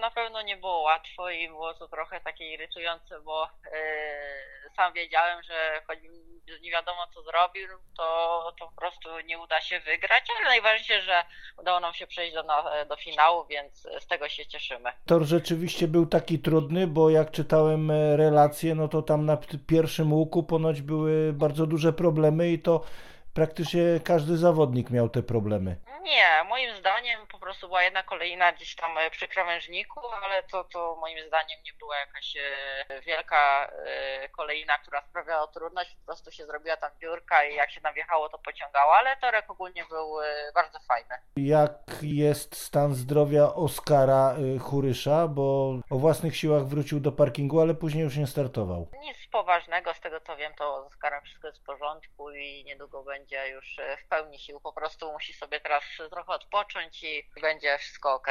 na pewno nie było łatwo i było to trochę takie irytujące, bo yy, sam wiedziałem, że choć nie wiadomo co zrobił, to, to po prostu nie uda się wygrać, ale najważniejsze, że udało nam się przejść do, do finału, więc z tego się cieszymy. Tor rzeczywiście był taki trudny, bo jak czytałem e, relacje, no to tam na pierwszym łuku ponoć były bardzo duże problemy i to praktycznie każdy zawodnik miał te problemy. Nie, moim zdaniem po prostu była jedna kolejna gdzieś tam e, przy krawężniku, ale to, to moim zdaniem nie była jakaś e, wielka e, kolejna, która sprawiała trudność, po prostu się zrobiła tam dziurka i jak się tam wjechało, to pociągało, ale torek ogólnie był bardzo fajny. Jak jest stan zdrowia Oskara Churysza, bo o własnych siłach wrócił do parkingu, ale później już nie startował. Nic poważnego, z tego co wiem, to z Oskarem wszystko jest w porządku i niedługo będzie już e, w pełni sił, po prostu musi sobie teraz trochę odpocząć i będzie wszystko ok.